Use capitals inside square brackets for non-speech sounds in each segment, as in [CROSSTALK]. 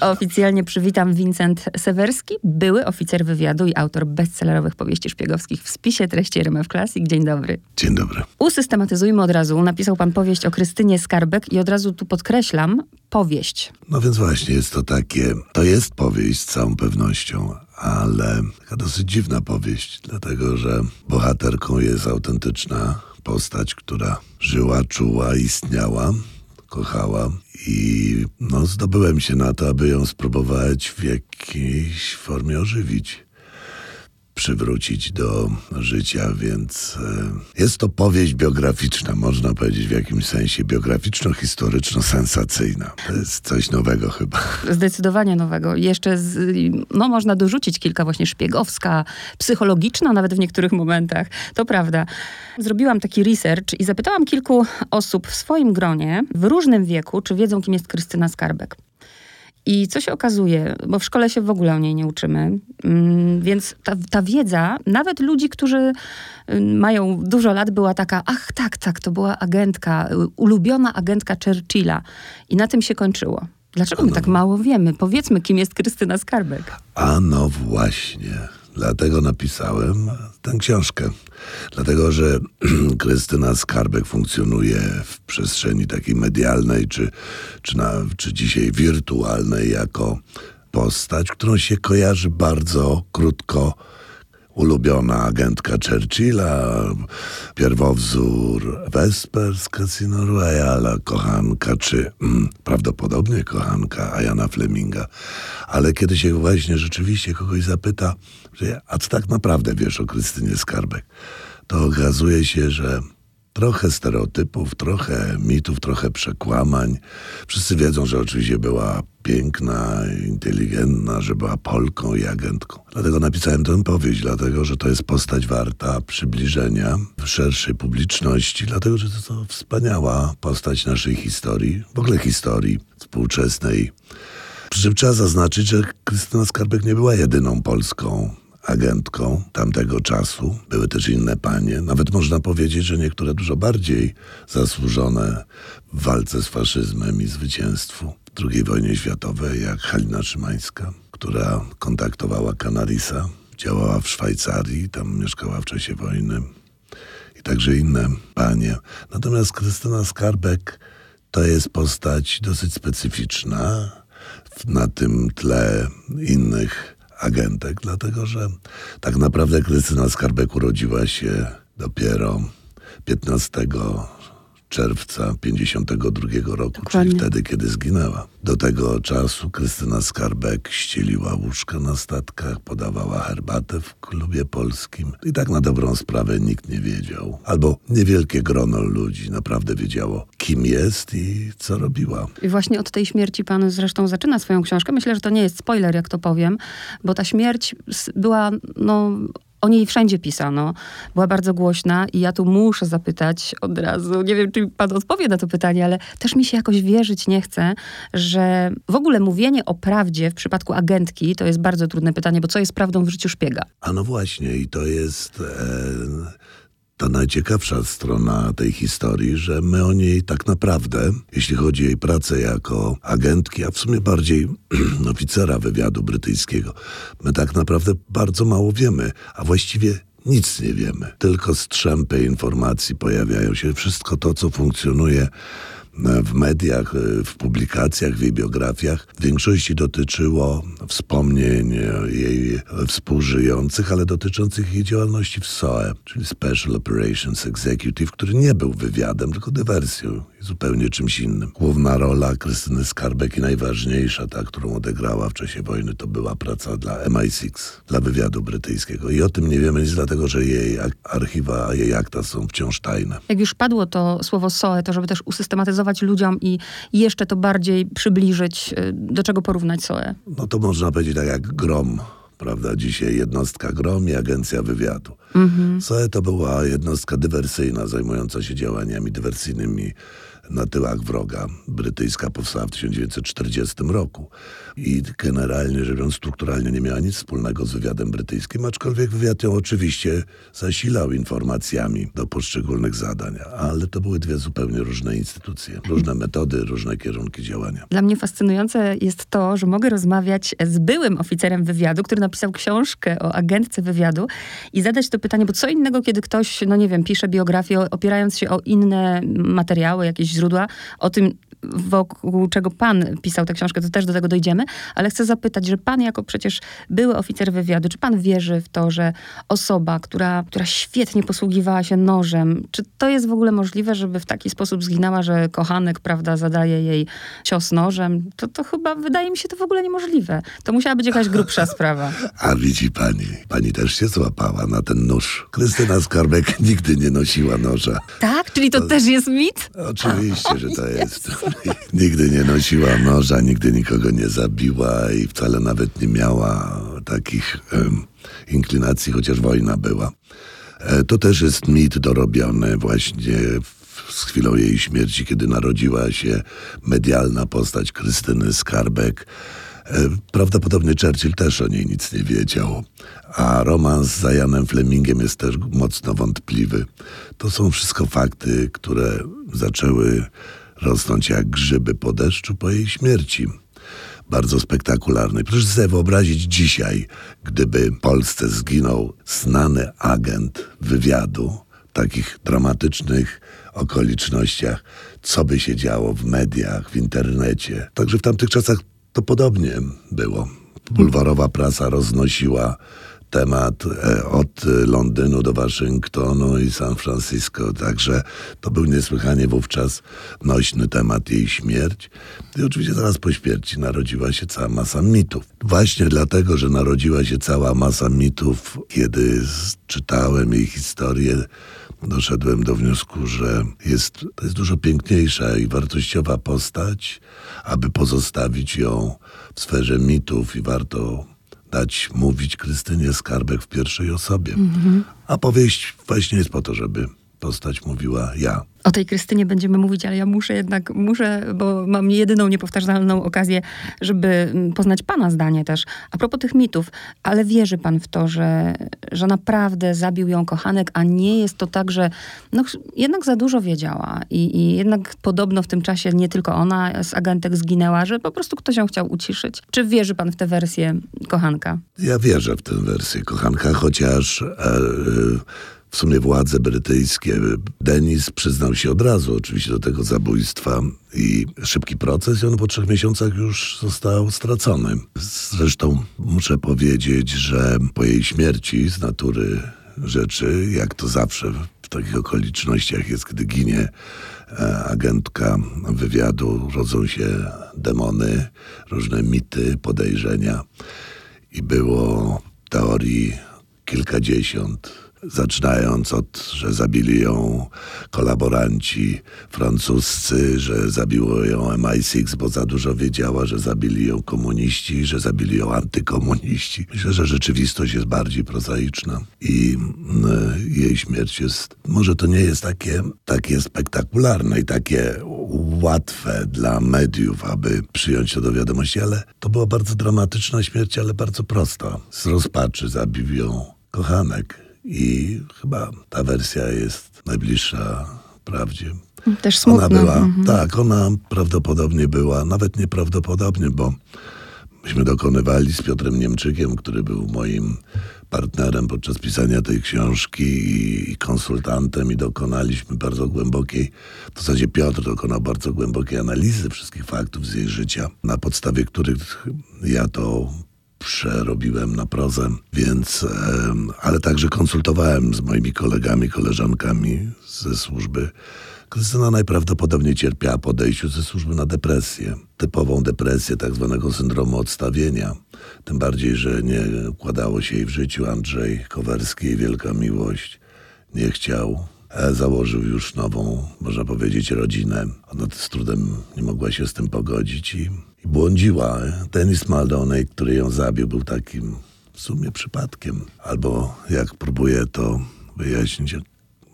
Oficjalnie przywitam Vincent Sewerski, były oficer wywiadu i autor bestsellerowych powieści szpiegowskich w spisie treści RMF Classic. Dzień dobry. Dzień dobry. Usystematyzujmy od razu. Napisał pan powieść o Krystynie Skarbek i od razu tu podkreślam, powieść. No więc właśnie jest to takie, to jest powieść z całą pewnością, ale taka dosyć dziwna powieść, dlatego że bohaterką jest autentyczna postać, która żyła, czuła, istniała kochała i no, zdobyłem się na to, aby ją spróbować w jakiejś formie ożywić przywrócić do życia, więc e, jest to powieść biograficzna, można powiedzieć w jakimś sensie biograficzno-historyczno-sensacyjna. To jest coś nowego chyba. Zdecydowanie nowego. Jeszcze z, no, można dorzucić kilka właśnie szpiegowska, psychologiczna nawet w niektórych momentach. To prawda. Zrobiłam taki research i zapytałam kilku osób w swoim gronie w różnym wieku, czy wiedzą, kim jest Krystyna Skarbek. I co się okazuje, bo w szkole się w ogóle o niej nie uczymy, mm, więc ta, ta, wiedza, nawet ludzi, którzy mm, mają dużo lat, była taka, ach tak, tak, to była agentka, ulubiona agentka Churchilla. I na tym się kończyło. Dlaczego my tak mało wiemy? Powiedzmy, kim jest Krystyna Skarbek. A no właśnie. Dlatego napisałem tę książkę. Dlatego, że [CLEARS THROAT] Krystyna Skarbek funkcjonuje w przestrzeni takiej medialnej, czy, czy, na, czy dzisiaj wirtualnej, jako postać, którą się kojarzy bardzo krótko ulubiona agentka Churchilla, pierwowzór Vesper z Casino Royale, kochanka, czy mm, prawdopodobnie kochanka Ayana Fleminga. Ale kiedy się właśnie rzeczywiście kogoś zapyta, że a co tak naprawdę wiesz o Krystynie Skarbek, to okazuje się, że trochę stereotypów, trochę mitów, trochę przekłamań. Wszyscy wiedzą, że oczywiście była piękna, inteligentna, że była Polką i agentką. Dlatego napisałem tę powieść, dlatego że to jest postać warta przybliżenia szerszej publiczności, dlatego że to, to wspaniała postać naszej historii, w ogóle historii współczesnej. Przy czym trzeba zaznaczyć, że Krystyna Skarbek nie była jedyną Polską agentką tamtego czasu. Były też inne panie. Nawet można powiedzieć, że niektóre dużo bardziej zasłużone w walce z faszyzmem i zwycięstwu w II wojnie światowej, jak Halina Szymańska, która kontaktowała Kanarisa, działała w Szwajcarii, tam mieszkała w czasie wojny i także inne panie. Natomiast Krystyna Skarbek to jest postać dosyć specyficzna na tym tle innych agentek, dlatego że tak naprawdę Krystyna Skarbek urodziła się dopiero 15 czerwca 52 roku, Dokładnie. czyli wtedy, kiedy zginęła. Do tego czasu Krystyna Skarbek ścieliła łóżka na statkach, podawała herbatę w klubie polskim i tak na dobrą sprawę nikt nie wiedział. Albo niewielkie grono ludzi naprawdę wiedziało, kim jest i co robiła. I właśnie od tej śmierci pan zresztą zaczyna swoją książkę. Myślę, że to nie jest spoiler, jak to powiem, bo ta śmierć była no, o niej wszędzie pisano, była bardzo głośna i ja tu muszę zapytać od razu, nie wiem, czy pan odpowie na to pytanie, ale też mi się jakoś wierzyć nie chce, że w ogóle mówienie o prawdzie w przypadku agentki to jest bardzo trudne pytanie, bo co jest prawdą w życiu szpiega? A no właśnie i to jest... E ta najciekawsza strona tej historii, że my o niej tak naprawdę, jeśli chodzi o jej pracę jako agentki, a w sumie bardziej [CLEARS THROAT] oficera wywiadu brytyjskiego, my tak naprawdę bardzo mało wiemy, a właściwie nic nie wiemy. Tylko strzępy informacji pojawiają się. Wszystko to, co funkcjonuje w mediach, w publikacjach, w jej biografiach w większości dotyczyło wspomnień jej współżyjących, ale dotyczących jej działalności w SOE, czyli Special Operations Executive, który nie był wywiadem, tylko dywersją i zupełnie czymś innym. Główna rola Krystyny Skarbek i najważniejsza, ta, którą odegrała w czasie wojny, to była praca dla MI6, dla wywiadu brytyjskiego. I o tym nie wiemy nic, dlatego że jej archiwa, jej akta są wciąż tajne. Jak już padło to słowo SOE, to żeby też usystematyzować ludziom i jeszcze to bardziej przybliżyć, y, do czego porównać SOE? No to można powiedzieć tak jak GROM, prawda? Dzisiaj jednostka GROM i Agencja Wywiadu. Mhm. SOE to była jednostka dywersyjna zajmująca się działaniami dywersyjnymi na tyłach wroga. Brytyjska powstała w 1940 roku i generalnie rzecz biorąc strukturalnie nie miała nic wspólnego z wywiadem brytyjskim, aczkolwiek wywiad ją oczywiście zasilał informacjami do poszczególnych zadań, ale to były dwie zupełnie różne instytucje, różne metody, różne kierunki działania. Dla mnie fascynujące jest to, że mogę rozmawiać z byłym oficerem wywiadu, który napisał książkę o agentce wywiadu i zadać to pytanie, bo co innego, kiedy ktoś, no nie wiem, pisze biografię opierając się o inne materiały, jakieś źródła, o tym, wokół czego pan pisał tę książkę, to też do tego dojdziemy, ale chcę zapytać, że pan jako przecież były oficer wywiadu, czy pan wierzy w to, że osoba, która, która świetnie posługiwała się nożem, czy to jest w ogóle możliwe, żeby w taki sposób zginęła, że kochanek, prawda, zadaje jej cios nożem? To, to chyba wydaje mi się to w ogóle niemożliwe. To musiała być jakaś grubsza [LAUGHS] sprawa. A widzi pani, pani też się złapała na ten nóż. Krystyna Skarbek [LAUGHS] nigdy nie nosiła noża. Tak? Czyli to, to też jest mit? Oczywiście, że to jest. [LAUGHS] nigdy nie nosiła noża, nigdy nikogo nie zabiła i wcale nawet nie miała takich um, inklinacji, chociaż wojna była. E, to też jest mit dorobiony właśnie z chwilą jej śmierci, kiedy narodziła się medialna postać Krystyny Skarbek. E, prawdopodobnie Churchill też o niej nic nie wiedział, a romans z Janem Flemingiem jest też mocno wątpliwy. To są wszystko fakty, które zaczęły rosnąć jak grzyby po deszczu po jej śmierci. Bardzo spektakularny. Proszę sobie wyobrazić dzisiaj, gdyby w Polsce zginął znany agent wywiadu, w takich dramatycznych okolicznościach, co by się działo w mediach, w internecie. Także w tamtych czasach to podobnie było. Bulwarowa prasa roznosiła temat e, od Londynu do Waszyngtonu i San Francisco, także to był niesłychanie wówczas nośny temat jej śmierć. I oczywiście zaraz po śmierci narodziła się cała masa mitów. Właśnie dlatego, że narodziła się cała masa mitów, kiedy czytałem jej historię, doszedłem do wniosku, że jest, to jest dużo piękniejsza i wartościowa postać, aby pozostawić ją w sferze mitów i warto mówić Krystynie Skarbek w pierwszej osobie. Mhm. A powieść właśnie jest po to, żeby postać mówiła ja. O tej Krystynie będziemy mówić, ale ja muszę jednak, muszę, bo mam jedyną niepowtarzalną okazję, żeby mm, poznać pana zdanie też. A propos tych mitów, ale wierzy pan w to, że, że naprawdę zabił ją kochanek, a nie jest to tak, że no, jednak za dużo wiedziała i, i jednak podobno w tym czasie nie tylko ona z agentek zginęła, że po prostu ktoś ją chciał uciszyć. Czy wierzy pan w tę wersję kochanka? Ja wierzę w tę wersję kochanka, chociaż... E, w sumie władze brytyjskie. Denis przyznał się od razu oczywiście do tego zabójstwa i szybki proces i on po trzech miesiącach już został stracony. Zresztą muszę powiedzieć, że po jej śmierci z natury rzeczy, jak to zawsze w takich okolicznościach jest, gdy ginie e, agentka wywiadu, rodzą się demony, różne mity, podejrzenia i było teorii kilkadziesiąt zaczynając od, że zabili ją kolaboranci francuscy, że zabiło ją MI6, bo za dużo wiedziała, że zabili ją komuniści, że zabili ją antykomuniści. Myślę, że rzeczywistość jest bardziej prozaiczna i y, jej śmierć jest, może to nie jest takie, takie spektakularne i takie łatwe dla mediów, aby przyjąć to do wiadomości, ale to była bardzo dramatyczna śmierć, ale bardzo prosta. Z rozpaczy zabił ją kochanek i chyba ta wersja jest najbliższa prawdzie. Też smutna. Ona była, mhm. tak, ona prawdopodobnie była, nawet nieprawdopodobnie, bo myśmy dokonywali z Piotrem Niemczykiem, który był moim partnerem podczas pisania tej książki i konsultantem i dokonaliśmy bardzo głębokiej, w zasadzie Piotr dokonał bardzo głębokiej analizy wszystkich faktów z jej życia, na podstawie których ja to przerobiłem na prozę, więc, ale także konsultowałem z moimi kolegami, koleżankami ze służby. Krystyna najprawdopodobniej cierpiała po odejściu ze służby na depresję, typową depresję tak zwanego syndromu odstawienia. Tym bardziej, że nie układało się jej w życiu Andrzej Kowerski, wielka miłość. Nie chciał założył już nową, można powiedzieć, rodzinę. Ona z trudem nie mogła się z tym pogodzić i, i błądziła. Denis Maldoney, który ją zabił, był takim w sumie przypadkiem. Albo jak próbuję to wyjaśnić,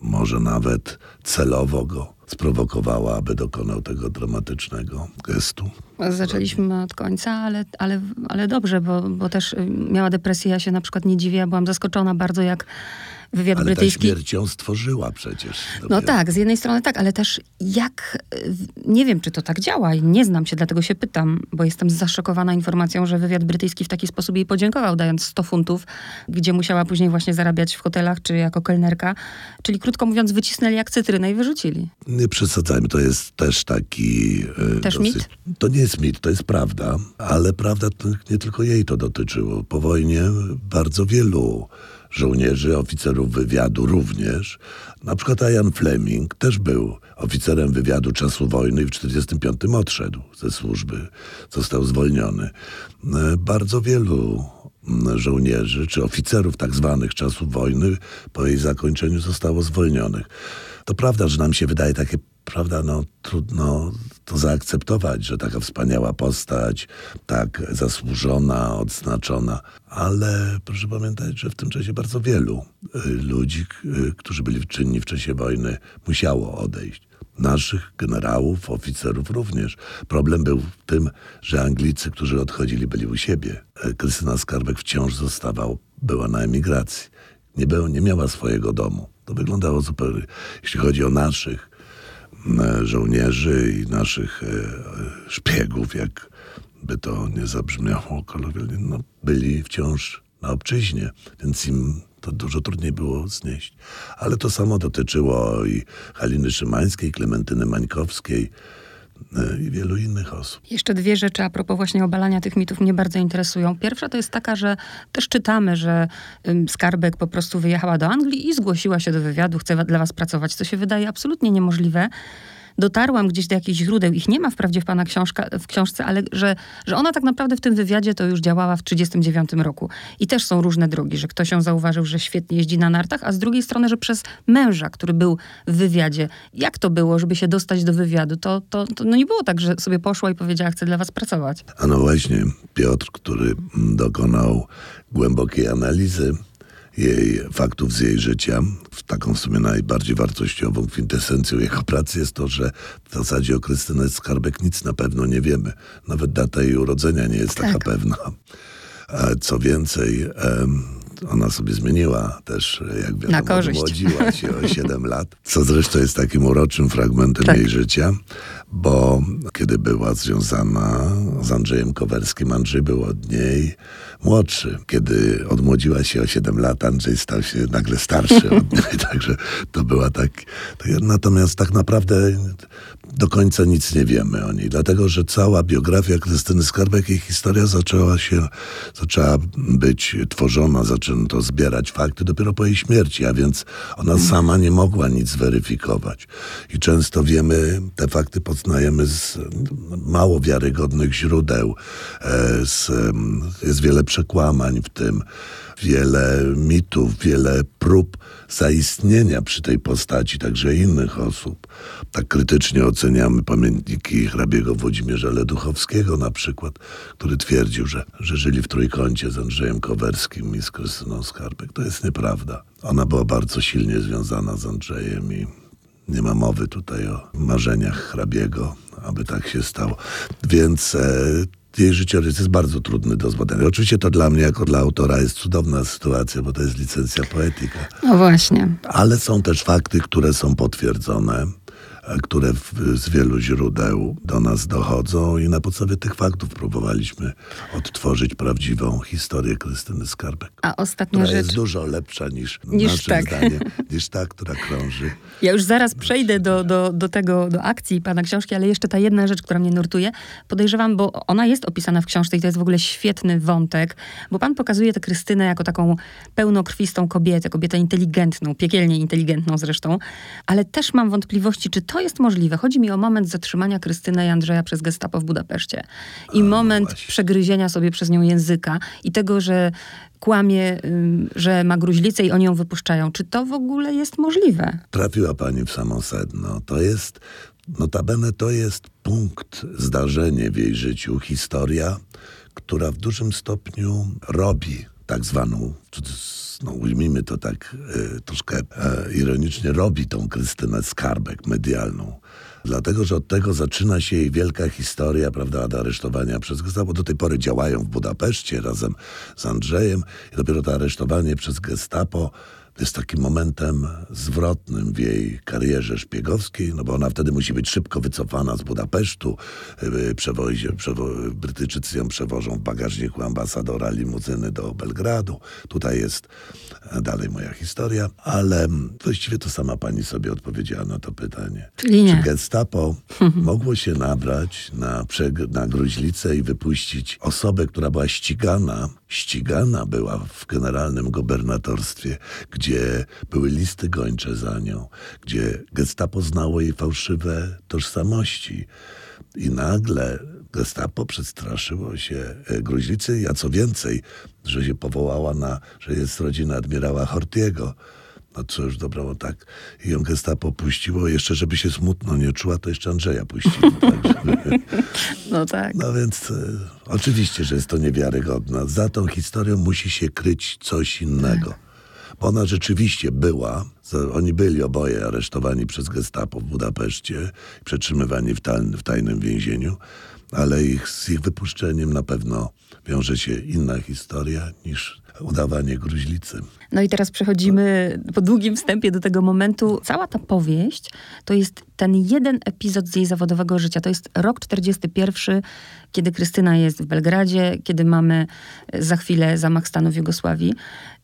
może nawet celowo go sprowokowała, aby dokonał tego dramatycznego gestu. Zaczęliśmy od końca, ale, ale, ale dobrze, bo, bo też y, miała depresję. Ja się na przykład nie dziwię. Byłam zaskoczona bardzo, jak wywiad Ale brytyjski. ta śmierć ją stworzyła przecież. No dopiero. tak, z jednej strony tak, ale też jak, y, nie wiem, czy to tak działa i nie znam się, dlatego się pytam, bo jestem zaszokowana informacją, że wywiad brytyjski w taki sposób jej podziękował, dając 100 funtów, gdzie musiała później właśnie zarabiać w hotelach czy jako kelnerka. Czyli krótko mówiąc, wycisnęli jak cytrynę i wyrzucili. Nie przesadzajmy, to jest też taki... e, Też mit? To nie jest mit, to jest prawda, ale prawda nie tylko jej to dotyczyło. Po wojnie bardzo wielu żołnierzy, oficerów wywiadu również. Na przykład Ian Fleming też był oficerem wywiadu czasu wojny i w 1945 odszedł ze służby, został zwolniony. E, Bardzo wielu żołnierzy czy oficerów tak zwanych czasów wojny po jej zakończeniu zostało zwolnionych. To prawda, że nam się wydaje takie, prawda, no trudno to zaakceptować, że taka wspaniała postać, tak zasłużona, odznaczona, ale proszę pamiętać, że w tym czasie bardzo wielu y, ludzi, y, którzy byli czynni w czasie wojny, musiało odejść. Naszych generałów, oficerów również. Problem był w tym, że Anglicy, którzy odchodzili, byli u siebie. E, Krystyna Skarbek wciąż zostawał, była na emigracji. Nie, był, nie miała swojego domu. To wyglądało zupełnie, jeśli chodzi o naszych żołnierzy i naszych e, e, szpiegów, jak by to nie zabrzmiało kolokwialnie, no, byli wciąż na obczyźnie, więc im to dużo trudniej było znieść. Ale to samo dotyczyło i Haliny Szymańskiej, Klementyny Mańkowskiej e, i wielu innych osób. Jeszcze dwie rzeczy a propos właśnie obalania tych mitów mnie bardzo interesują. Pierwsza to jest taka, że też czytamy, że Skarbek po prostu wyjechała do Anglii i zgłosiła się do wywiadu, chce dla was pracować, co się wydaje absolutnie niemożliwe. Dotarłam gdzieś do jakichś źródeł, ich nie ma wprawdzie w pana książka, w książce, ale że, że ona tak naprawdę w tym wywiadzie to już działała w 1939 roku. I też są różne drogi, że ktoś ją zauważył, że świetnie jeździ na nartach, a z drugiej strony, że przez męża, który był w wywiadzie. Jak to było, żeby się dostać do wywiadu? To, to, to no nie było tak, że sobie poszła i powiedziała, chcę dla was pracować. A no właśnie, Piotr, który dokonał głębokiej analizy jej faktów z jej życia, w taką w sumie najbardziej wartościową kwintesencją jego pracy jest to, że w zasadzie o Krystynę Skarbek nic na pewno nie wiemy. Nawet data jej urodzenia nie jest taka Tak. pewna. A Co więcej, ona sobie zmieniła też, jak wiadomo, Na korzyść. odmłodziła się o 7 lat, co zresztą jest takim uroczym fragmentem Tak. jej życia, bo kiedy była związana z Andrzejem Kowerskim, Andrzej był od niej młodszy. Kiedy odmłodziła się o 7 lat, Andrzej stał się nagle starszy od [LAUGHS] niej, także to była tak, tak... Natomiast tak naprawdę do końca nic nie wiemy o niej, dlatego że cała biografia Krystyny Skarbek, jej historia zaczęła się, zaczęła być tworzona, zaczęto zbierać fakty dopiero po jej śmierci, a więc ona sama nie mogła nic zweryfikować. I często wiemy, te fakty poznajemy z mało wiarygodnych źródeł, e, z, em, jest wiele przekłamań w tym, wiele mitów, wiele prób zaistnienia przy tej postaci, także innych osób. Tak krytycznie oceniamy pamiętniki hrabiego Włodzimierza Leduchowskiego na przykład, który twierdził, że, że żyli w trójkącie z Andrzejem Kowerskim i z Krystyną Skarbek. To jest nieprawda. Ona była bardzo silnie związana z Andrzejem i nie ma mowy tutaj o marzeniach hrabiego, aby tak się stało. Więc e, jej życiorys jest bardzo trudny do zbadania. Oczywiście to dla mnie, jako dla autora, jest cudowna sytuacja, bo to jest licencja poetyka. No właśnie. Ale są też fakty, które są potwierdzone, które w, z wielu źródeł do nas dochodzą i na podstawie tych faktów próbowaliśmy odtworzyć prawdziwą historię Krystyny Skarbek. A ostatnia Która rzecz. jest dużo lepsza niż, Niż naszym tak. zdaniem, [LAUGHS] niż ta, która krąży. Ja już zaraz przejdę do, do, do tego, do akcji pana książki, ale jeszcze ta jedna rzecz, która mnie nurtuje. Podejrzewam, bo ona jest opisana w książce i to jest w ogóle świetny wątek, bo pan pokazuje tę Krystynę jako taką pełnokrwistą kobietę, kobietę inteligentną, piekielnie inteligentną zresztą, ale też mam wątpliwości, czy to jest możliwe. Chodzi mi o moment zatrzymania Krystyny i Andrzeja przez gestapo w Budapeszcie i moment właśnie. przegryzienia sobie przez nią języka i tego, że kłamie, że ma gruźlicę i oni ją wypuszczają. Czy to w ogóle jest możliwe? Trafiła pani w samo sedno. To jest, notabene to jest punkt, zdarzenie w jej życiu, historia, która w dużym stopniu robi tak zwaną, no ujmijmy to tak e, troszkę e, ironicznie, robi tą Krystynę Skarbek medialną. Dlatego, że od tego zaczyna się jej wielka historia, prawda, od aresztowania przez Gestapo. Do tej pory działają w Budapeszcie razem z Andrzejem i dopiero to aresztowanie przez Gestapo jest takim momentem zwrotnym w jej karierze szpiegowskiej, no bo ona wtedy musi być szybko wycofana z Budapesztu. Y, przewozie, przewo Brytyjczycy ją przewożą w bagażniku ambasadora limuzyny do Belgradu. Tutaj jest e, dalej moja historia, ale właściwie to sama pani sobie odpowiedziała na to pytanie. Czyli nie. Czy gestapo [LAUGHS] mogło się nabrać na, na gruźlicę i wypuścić osobę, która była ścigana, ścigana była w generalnym gubernatorstwie, gdzie były listy gończe za nią, gdzie gestapo znało jej fałszywe tożsamości. I nagle gestapo przestraszyło się e, gruźlicy, a co więcej, że się powołała na, że jest rodzina admirała Hortiego. No cóż, dobra, bo tak. I ją gestapo puściło. Jeszcze, żeby się smutno nie czuła, to jeszcze Andrzeja puściło. [LAUGHS] Tak, no tak. No więc e, oczywiście, że jest to niewiarygodne. Za tą historią musi się kryć coś innego. Tak. Ona rzeczywiście była, oni byli oboje aresztowani przez gestapo w Budapeszcie, przetrzymywani w, tajnym, w tajnym więzieniu, ale ich, z ich wypuszczeniem na pewno wiąże się inna historia niż udawanie gruźlicy. No i teraz przechodzimy po długim wstępie do tego momentu. Cała ta powieść to jest ten jeden epizod z jej zawodowego życia. To jest rok 41, kiedy Krystyna jest w Belgradzie, kiedy mamy za chwilę zamach stanu w Jugosławii.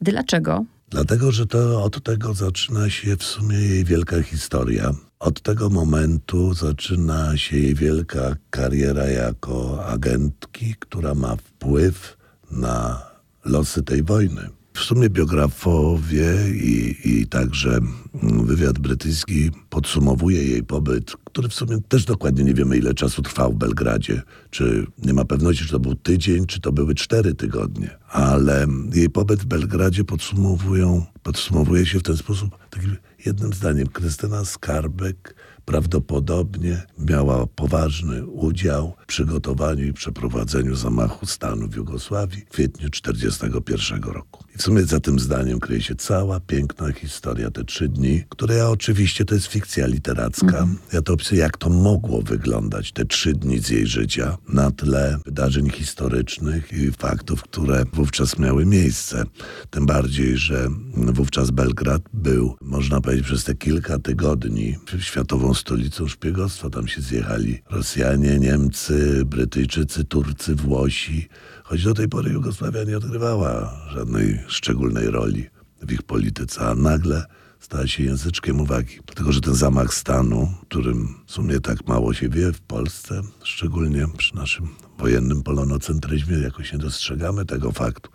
Dlaczego? Dlatego, że to od tego zaczyna się w sumie jej wielka historia. Od tego momentu zaczyna się jej wielka kariera jako agentki, która ma wpływ na losy tej wojny. W sumie biografowie i, i także wywiad brytyjski podsumowuje jej pobyt, który w sumie też dokładnie nie wiemy, ile czasu trwał w Belgradzie. Czy nie ma pewności, czy to był tydzień, czy to były cztery tygodnie. Ale jej pobyt w Belgradzie podsumowują, podsumowuje się w ten sposób takim jednym zdaniem. Krystyna Skarbek prawdopodobnie miała poważny udział w przygotowaniu i przeprowadzeniu zamachu stanu w Jugosławii w kwietniu 1941 roku. I w sumie za tym zdaniem kryje się cała piękna historia, te trzy dni, które ja oczywiście, to jest fikcja literacka. Mm. Ja to opisuję, jak to mogło wyglądać, te trzy dni z jej życia, na tle wydarzeń historycznych i faktów, które wówczas miały miejsce. Tym bardziej, że wówczas Belgrad był, można powiedzieć, przez te kilka tygodni światową stolicą szpiegostwa. Tam się zjechali Rosjanie, Niemcy, Brytyjczycy, Turcy, Włosi. Choć do tej pory Jugosławia nie odgrywała żadnej szczególnej roli w ich polityce, a nagle stała się języczkiem uwagi. Dlatego, że ten zamach stanu, którym w sumie tak mało się wie w Polsce, szczególnie przy naszym wojennym polonocentryzmie, jakoś nie dostrzegamy tego faktu.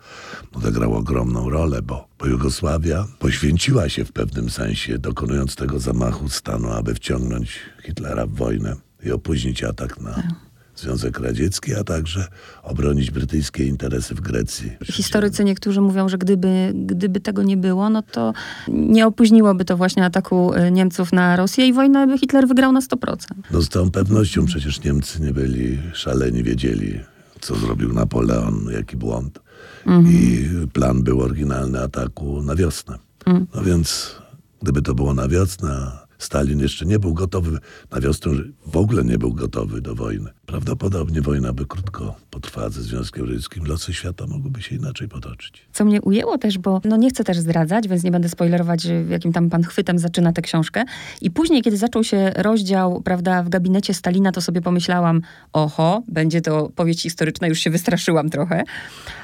Odegrał ogromną rolę, bo, bo Jugosławia poświęciła się w pewnym sensie, dokonując tego zamachu stanu, aby wciągnąć Hitlera w wojnę i opóźnić atak na tak. Związek Radziecki, a także obronić brytyjskie interesy w Grecji. Historycy niektórzy mówią, że gdyby, gdyby tego nie było, no to nie opóźniłoby to właśnie ataku e, Niemców na Rosję i wojnę by Hitler wygrał na 100%. No z całą pewnością przecież Niemcy nie byli szaleni, wiedzieli, co zrobił Napoleon, jaki błąd. Mhm. I plan był oryginalny ataku na wiosnę. Mhm. No więc gdyby to było na wiosnę, Stalin jeszcze nie był gotowy na wiosnę, w ogóle nie był gotowy do wojny. Prawdopodobnie wojna by krótko potrwała ze Związkiem Radzieckim. Losy świata mogłyby się inaczej potoczyć. Co mnie ujęło też, bo no nie chcę też zdradzać, więc nie będę spoilerować, jakim tam pan chwytem zaczyna tę książkę. I później, kiedy zaczął się rozdział, prawda, w gabinecie Stalina, to sobie pomyślałam, oho, będzie to powieść historyczna, już się wystraszyłam trochę.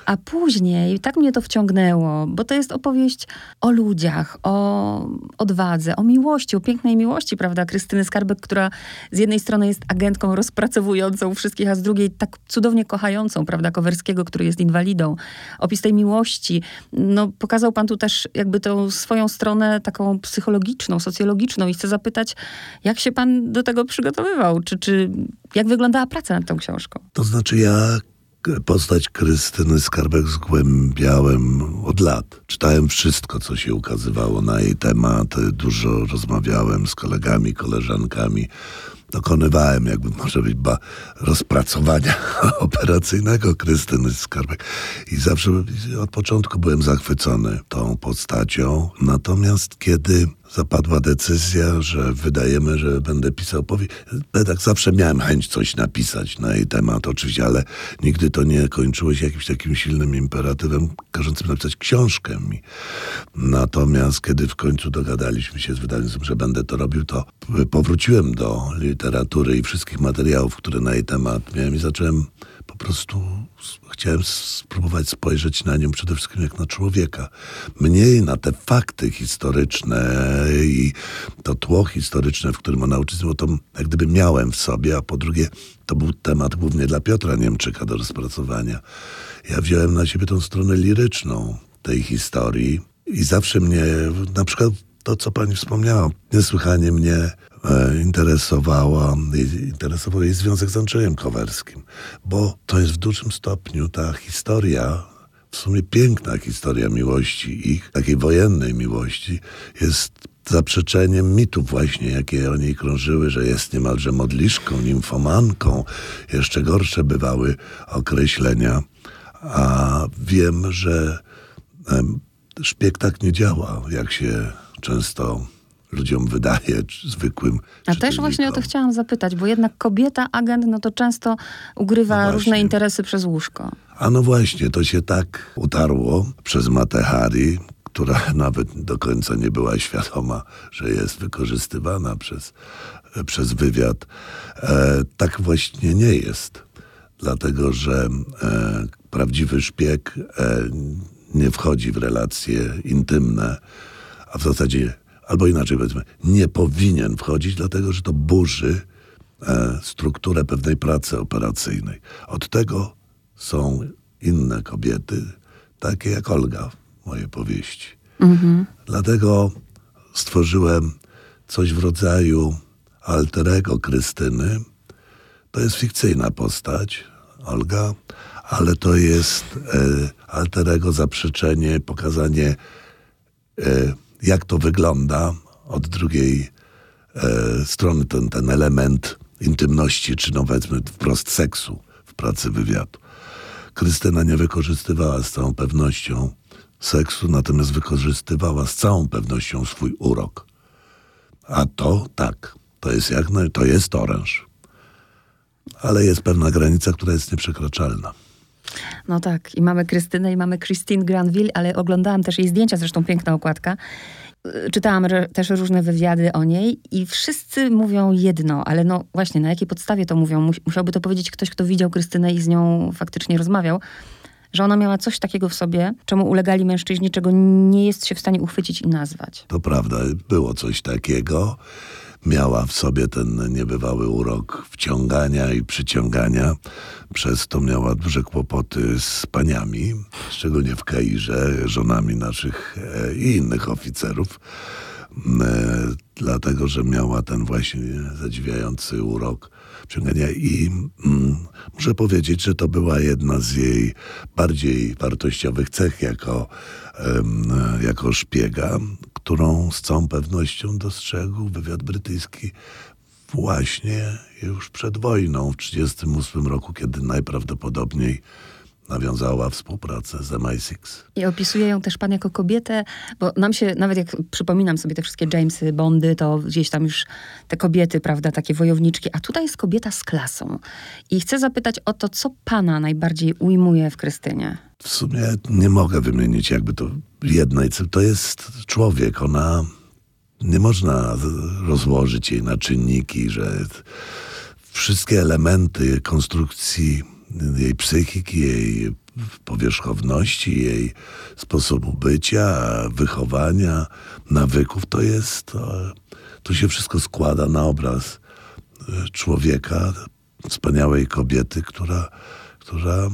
A później tak mnie to wciągnęło, bo to jest opowieść o ludziach, o odwadze, o miłości, o pięknej miłości, prawda, Krystyny Skarbek, która z jednej strony jest agentką rozpracowującą wszystkich, a z drugiej tak cudownie kochającą, prawda, Kowerskiego, który jest inwalidą. Opis tej miłości. No, pokazał pan tu też jakby tą swoją stronę taką psychologiczną, socjologiczną i chcę zapytać, jak się pan do tego przygotowywał? Czy, czy jak wyglądała praca nad tą książką? To znaczy ja postać Krystyny Skarbek zgłębiałem od lat. Czytałem wszystko, co się ukazywało na jej temat. Dużo rozmawiałem z kolegami, koleżankami dokonywałem, jakby może być, ba, rozpracowania [LAUGHS] operacyjnego Krystyny Skarbek. I zawsze od początku byłem zachwycony tą postacią. Natomiast kiedy zapadła decyzja, że wydajemy, że będę pisał powieść. Tak zawsze miałem chęć coś napisać na jej temat oczywiście, ale nigdy to nie kończyło się jakimś takim silnym imperatywem każącym napisać książkę mi. Natomiast kiedy w końcu dogadaliśmy się z wydawnictwem, że będę to robił, to powróciłem do literatury i wszystkich materiałów, które na jej temat miałem i zacząłem po prostu chciałem spróbować spojrzeć na nią przede wszystkim jak na człowieka. Mniej na te fakty historyczne i to tło historyczne, w którym ona uczestniczyła, to jak gdyby miałem w sobie, a po drugie to był temat głównie dla Piotra Niemczyka do rozpracowania. Ja wziąłem na siebie tą stronę liryczną tej historii i zawsze mnie, na przykład to, co pani wspomniała, niesłychanie mnie interesowała, interesował jej związek z Andrzejem Kowerskim, bo to jest w dużym stopniu ta historia, w sumie piękna historia miłości ich, takiej wojennej miłości, jest zaprzeczeniem mitów właśnie, jakie o niej krążyły, że jest niemalże modliszką, nimfomanką. Jeszcze gorsze bywały określenia. A wiem, że szpieg tak nie działa, jak się często ludziom wydaje, zwykłym. A też właśnie o to chciałam zapytać, bo jednak kobieta, agent, no to często ugrywa no różne interesy przez łóżko. A no właśnie, to się tak utarło przez Matehari, która [LAUGHS] nawet do końca nie była świadoma, że jest wykorzystywana przez, przez wywiad. E, tak właśnie nie jest, dlatego że e, prawdziwy szpieg e, nie wchodzi w relacje intymne, a w zasadzie albo inaczej powiedzmy, nie powinien wchodzić, dlatego że to burzy e, strukturę pewnej pracy operacyjnej. Od tego są inne kobiety, takie jak Olga w mojej powieści. Mhm. Dlatego stworzyłem coś w rodzaju alterego Krystyny. To jest fikcyjna postać, Olga, ale to jest e, alterego zaprzeczenie, pokazanie e, jak to wygląda od drugiej e, strony, ten, ten element intymności, czy no powiedzmy wprost seksu w pracy wywiadu. Krystyna nie wykorzystywała z całą pewnością seksu, natomiast wykorzystywała z całą pewnością swój urok. A to tak, to jest jak to jest oręż. Ale jest pewna granica, która jest nieprzekraczalna. No tak, i mamy Krystynę, i mamy Christine Granville, ale oglądałam też jej zdjęcia, zresztą piękna okładka. Y, czytałam też różne wywiady o niej i wszyscy mówią jedno, ale no właśnie, na jakiej podstawie to mówią? Musiałby to powiedzieć ktoś, kto widział Krystynę i z nią faktycznie rozmawiał że ona miała coś takiego w sobie, czemu ulegali mężczyźni, czego nie jest się w stanie uchwycić i nazwać. To prawda, było coś takiego miała w sobie ten niebywały urok wciągania i przyciągania. Przez to miała duże kłopoty z paniami, szczególnie w Kairze, żonami naszych e, i innych oficerów e, dlatego że miała ten właśnie zadziwiający urok wciągania i mm, muszę powiedzieć, że to była jedna z jej bardziej wartościowych cech jako, jako szpiega, którą z całą pewnością dostrzegł wywiad brytyjski właśnie już przed wojną w 1938 roku, kiedy najprawdopodobniej nawiązała współpracę z MI6. I opisuje ją też pan jako kobietę, bo nam się, nawet jak przypominam sobie te wszystkie Jamesy, Bondy, to gdzieś tam już te kobiety, prawda, takie wojowniczki, a tutaj jest kobieta z klasą. I chcę zapytać o to, co pana najbardziej ujmuje w Krystynie? W sumie nie mogę wymienić jakby to jednej, to jest człowiek, ona nie można rozłożyć jej na czynniki, że wszystkie elementy konstrukcji jej psychiki, jej powierzchowności, jej sposobu bycia, wychowania, nawyków, to jest, to, to się wszystko składa na obraz e, człowieka, wspaniałej kobiety, która, która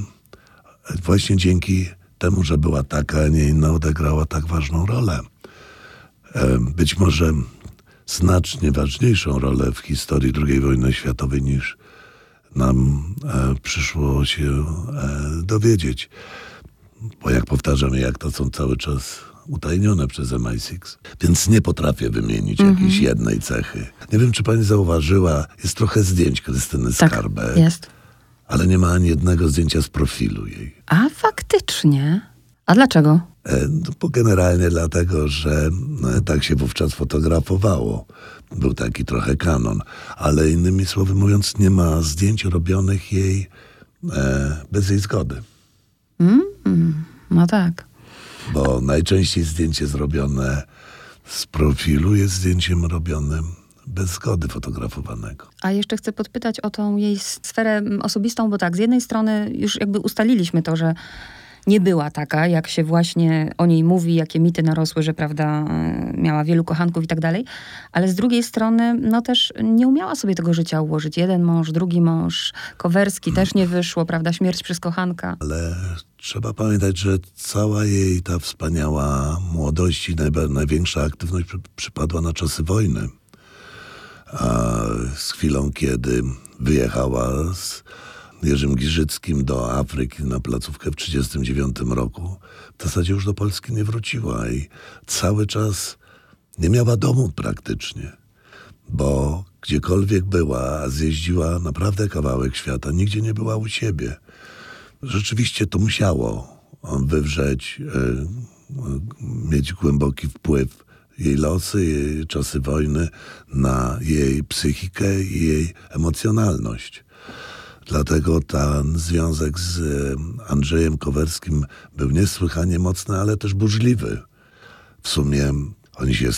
właśnie dzięki temu, że była taka, a nie inna, odegrała tak ważną rolę. E, być może znacznie ważniejszą rolę w historii II wojny światowej niż nam e, przyszło się e, dowiedzieć. Bo jak powtarzam, jak to są cały czas utajnione przez MI6, więc nie potrafię wymienić jakiejś jednej cechy. Nie wiem, czy pani zauważyła, jest trochę zdjęć Krystyny Tak, Skarbek, jest. Ale nie ma ani jednego zdjęcia z profilu jej. A faktycznie. A dlaczego? E, no, Bo generalnie dlatego, że no, tak się wówczas fotografowało. Był taki trochę kanon, ale innymi słowy mówiąc, nie ma zdjęć robionych jej e, bez jej zgody. No tak. Bo najczęściej zdjęcie zrobione z profilu jest zdjęciem robionym bez zgody fotografowanego. A jeszcze chcę podpytać o tą jej sferę osobistą, bo tak, z jednej strony już jakby ustaliliśmy to, że nie była taka, jak się właśnie o niej mówi, jakie mity narosły, że prawda, e, miała wielu kochanków i tak dalej, ale z drugiej strony, no też nie umiała sobie tego życia ułożyć. Jeden mąż, drugi mąż, Kowerski też nie wyszło, prawda, śmierć przez kochanka. Ale trzeba pamiętać, że cała jej ta wspaniała młodość i największa aktywność przy, przypadła na czasy wojny. A z chwilą, kiedy wyjechała z Jerzym Giżyckim do Afryki na placówkę w 1939 roku, w zasadzie już do Polski nie wróciła i cały czas nie miała domu praktycznie bo gdziekolwiek była, zjeździła naprawdę kawałek świata, nigdzie nie była u siebie. Rzeczywiście to musiało wywrzeć, e, mieć głęboki wpływ jej losy, jej czasy wojny na jej psychikę i jej emocjonalność. Dlatego ten związek z Andrzejem Kowerskim był niesłychanie mocny, ale też burzliwy. W sumie oni się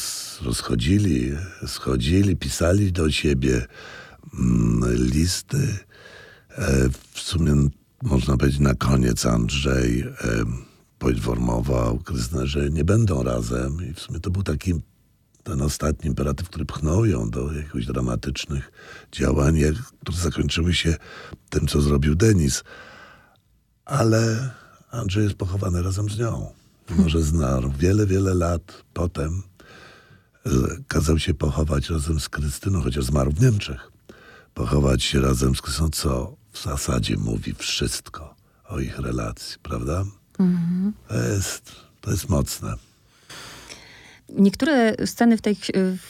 rozchodzili, schodzili, pisali do siebie mm, listy. E, w sumie można powiedzieć na koniec Andrzej poinformował Krystynę, że nie będą razem i w sumie to był taki ten ostatni imperatyw, który pchnął ją do jakichś dramatycznych działań, które zakończyły się tym, co zrobił Denis. Ale Andrzej jest pochowany razem z nią. Mimo, że zmarł wiele, wiele lat potem, e, kazał się pochować razem z Krystyną, chociaż zmarł w Niemczech. Pochować się razem z Krystyną, co w zasadzie mówi wszystko o ich relacji, prawda? To, jest, to jest mocne. Niektóre sceny w tej,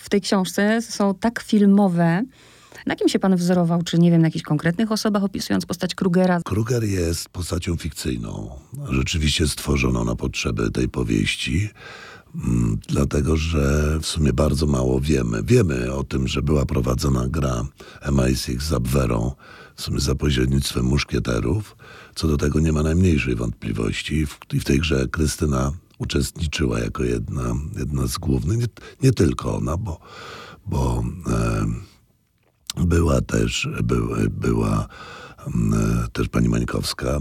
w tej książce są tak filmowe. Na kim się pan wzorował? Czy nie wiem, na jakichś konkretnych osobach, opisując postać Krugera? Kruger jest postacią fikcyjną, rzeczywiście stworzoną na potrzeby tej powieści, mm, dlatego że w sumie bardzo mało wiemy. Wiemy o tym, że była prowadzona gra MI6 z Abwerą, za pośrednictwem muszkieterów. Co do tego nie ma najmniejszej wątpliwości. W, I w tej grze Krystyna uczestniczyła jako jedna, jedna z głównych, nie, nie tylko ona, bo, bo e, była też, była, była mm, e, też pani Mańkowska,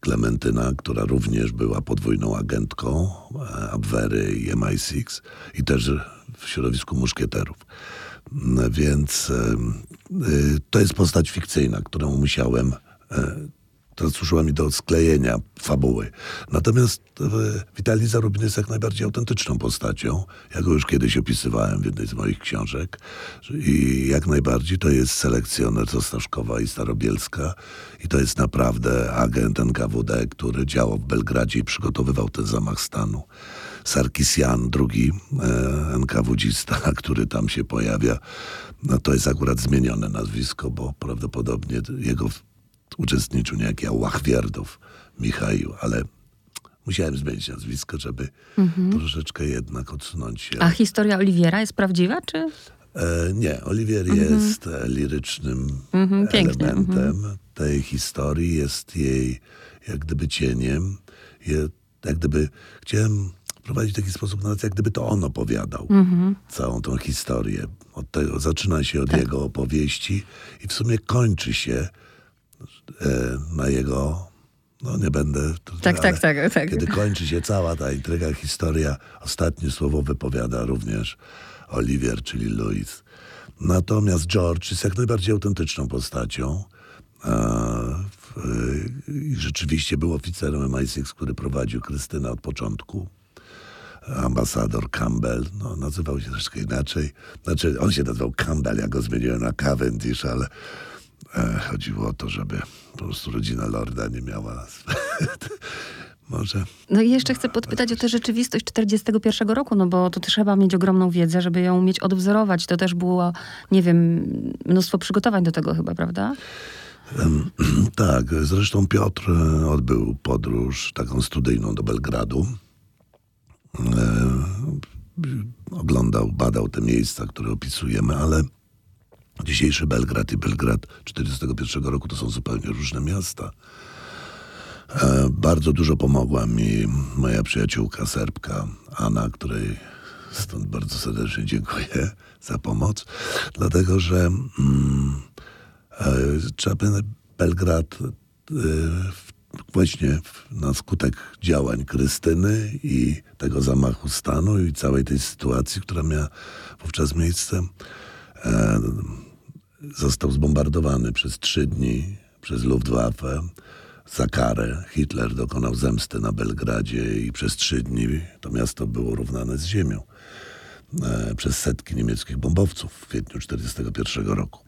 Klementyna, która również była podwójną agentką e, Abwery i MI6 i też w środowisku muszkieterów. No Więc to jest postać fikcyjna, którą musiałem e, to służyła mi do sklejenia fabuły. Natomiast e, Witalij Zarubin jest jak najbardziej autentyczną postacią. Ja go już kiedyś opisywałem w jednej z moich książek. I jak najbardziej to jest selekcjoner z Ostaszkowa i Starobielska. I to jest naprawdę agent NKWD, który działał w Belgradzie i przygotowywał ten zamach stanu. Sarkisian, drugi e, [LAUGHS] który tam się pojawia, no to jest akurat zmienione nazwisko, bo prawdopodobnie jego uczestniczył niejaki Łachwierdow, Michał, ale musiałem zmienić nazwisko, żeby troszeczkę jednak odsunąć się. A historia Oliwiera jest prawdziwa, czy? E, nie, Oliwier jest e, lirycznym Mhm, elementem tej historii, jest jej jak gdyby cieniem. Je, jak gdyby chciałem wprowadzić w taki sposób, nawet jak gdyby to on opowiadał całą tą historię. Od tego, zaczyna się od Tak. jego opowieści i w sumie kończy się e, na jego, no nie będę... Tak, ale tak, tak, tak. Kiedy kończy się cała ta intryga, historia, ostatnie słowo wypowiada również Oliwier, czyli Louis. Natomiast George jest jak najbardziej autentyczną postacią. A, w, I rzeczywiście był oficerem MI6, który prowadził Krystynę od początku. Ambasador Campbell, no, nazywał się troszkę inaczej. Znaczy, on się nazywał Campbell, ja go zmieniłem na Cavendish, ale E, chodziło o to, żeby po prostu rodzina Lorda nie miała... [LAUGHS] Może. No i jeszcze chcę podpytać o tę rzeczywistość 41 roku, no bo to trzeba mieć ogromną wiedzę, żeby ją umieć odwzorować. To też było, nie wiem, mnóstwo przygotowań do tego chyba, prawda? [CLEARS THROAT] Tak, zresztą Piotr e, odbył podróż taką studyjną do Belgradu. E, oglądał, badał te miejsca, które opisujemy, ale dzisiejszy Belgrad i Belgrad 1941 roku to są zupełnie różne miasta. E, bardzo dużo pomogła mi moja przyjaciółka serbka Anna, której stąd bardzo serdecznie dziękuję za pomoc, dlatego że mm, e, trzeba powiedzieć, Belgrad e, właśnie na skutek działań Krystyny i tego zamachu stanu i całej tej sytuacji, która miała wówczas miejsce, został zbombardowany przez trzy dni przez Luftwaffe za karę Hitler dokonał zemsty na Belgradzie i przez trzy dni to miasto było równane z ziemią e, przez setki niemieckich bombowców w kwietniu 1941 roku.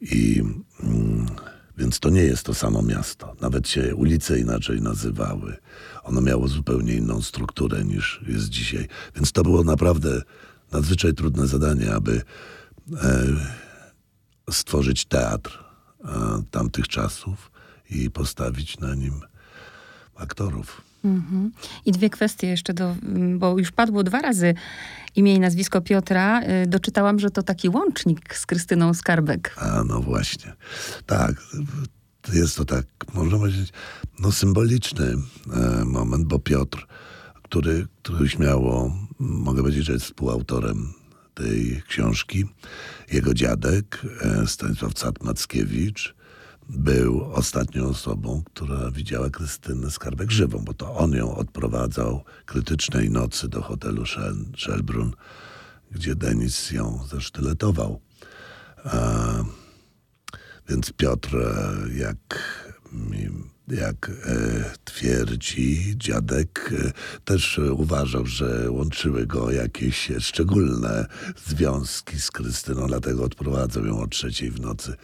I mm, więc to nie jest to samo miasto. Nawet się ulice inaczej nazywały. Ono miało zupełnie inną strukturę niż jest dzisiaj. Więc to było naprawdę nadzwyczaj trudne zadanie, aby e, stworzyć teatr e, tamtych czasów i postawić na nim aktorów. Mhm. I dwie kwestie jeszcze, do, bo już padło dwa razy imię i nazwisko Piotra. Y, doczytałam, że to taki łącznik z Krystyną Skarbek. A no właśnie. Tak. Jest to tak, można powiedzieć, no symboliczny e, moment, bo Piotr, który, który śmiało, mogę powiedzieć, że jest współautorem tej książki, jego dziadek, e, Stanisław Cat-Mackiewicz, był ostatnią osobą, która widziała Krystynę Skarbek żywą, bo to on ją odprowadzał krytycznej nocy do hotelu Shelbrun, gdzie Denis ją zasztyletował. A, więc Piotr, jak mi jak e, twierdzi dziadek, e, też uważał, że łączyły go jakieś szczególne związki z Krystyną, dlatego odprowadzał ją o trzeciej w nocy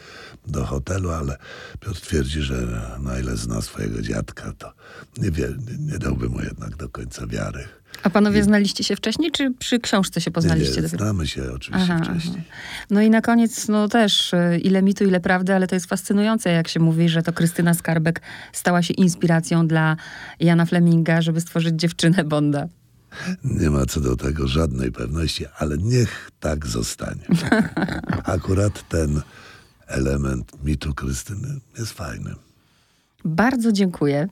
do hotelu, ale Piotr twierdzi, że na ile zna swojego dziadka, to nie, wie, nie, nie dałby mu jednak do końca wiary. A panowie znaliście się wcześniej, czy przy książce się poznaliście? Nie, nie znamy się oczywiście aha, wcześniej. No i na koniec, no też, y, ile mitu, ile prawdy, ale to jest fascynujące, jak się mówi, że to Krystyna Skarbek stała się inspiracją dla Jana Fleminga, żeby stworzyć dziewczynę Bonda. Nie ma co do tego żadnej pewności, ale niech tak zostanie. [LAUGHS] Akurat ten element mitu Krystyny jest fajny. Bardzo dziękuję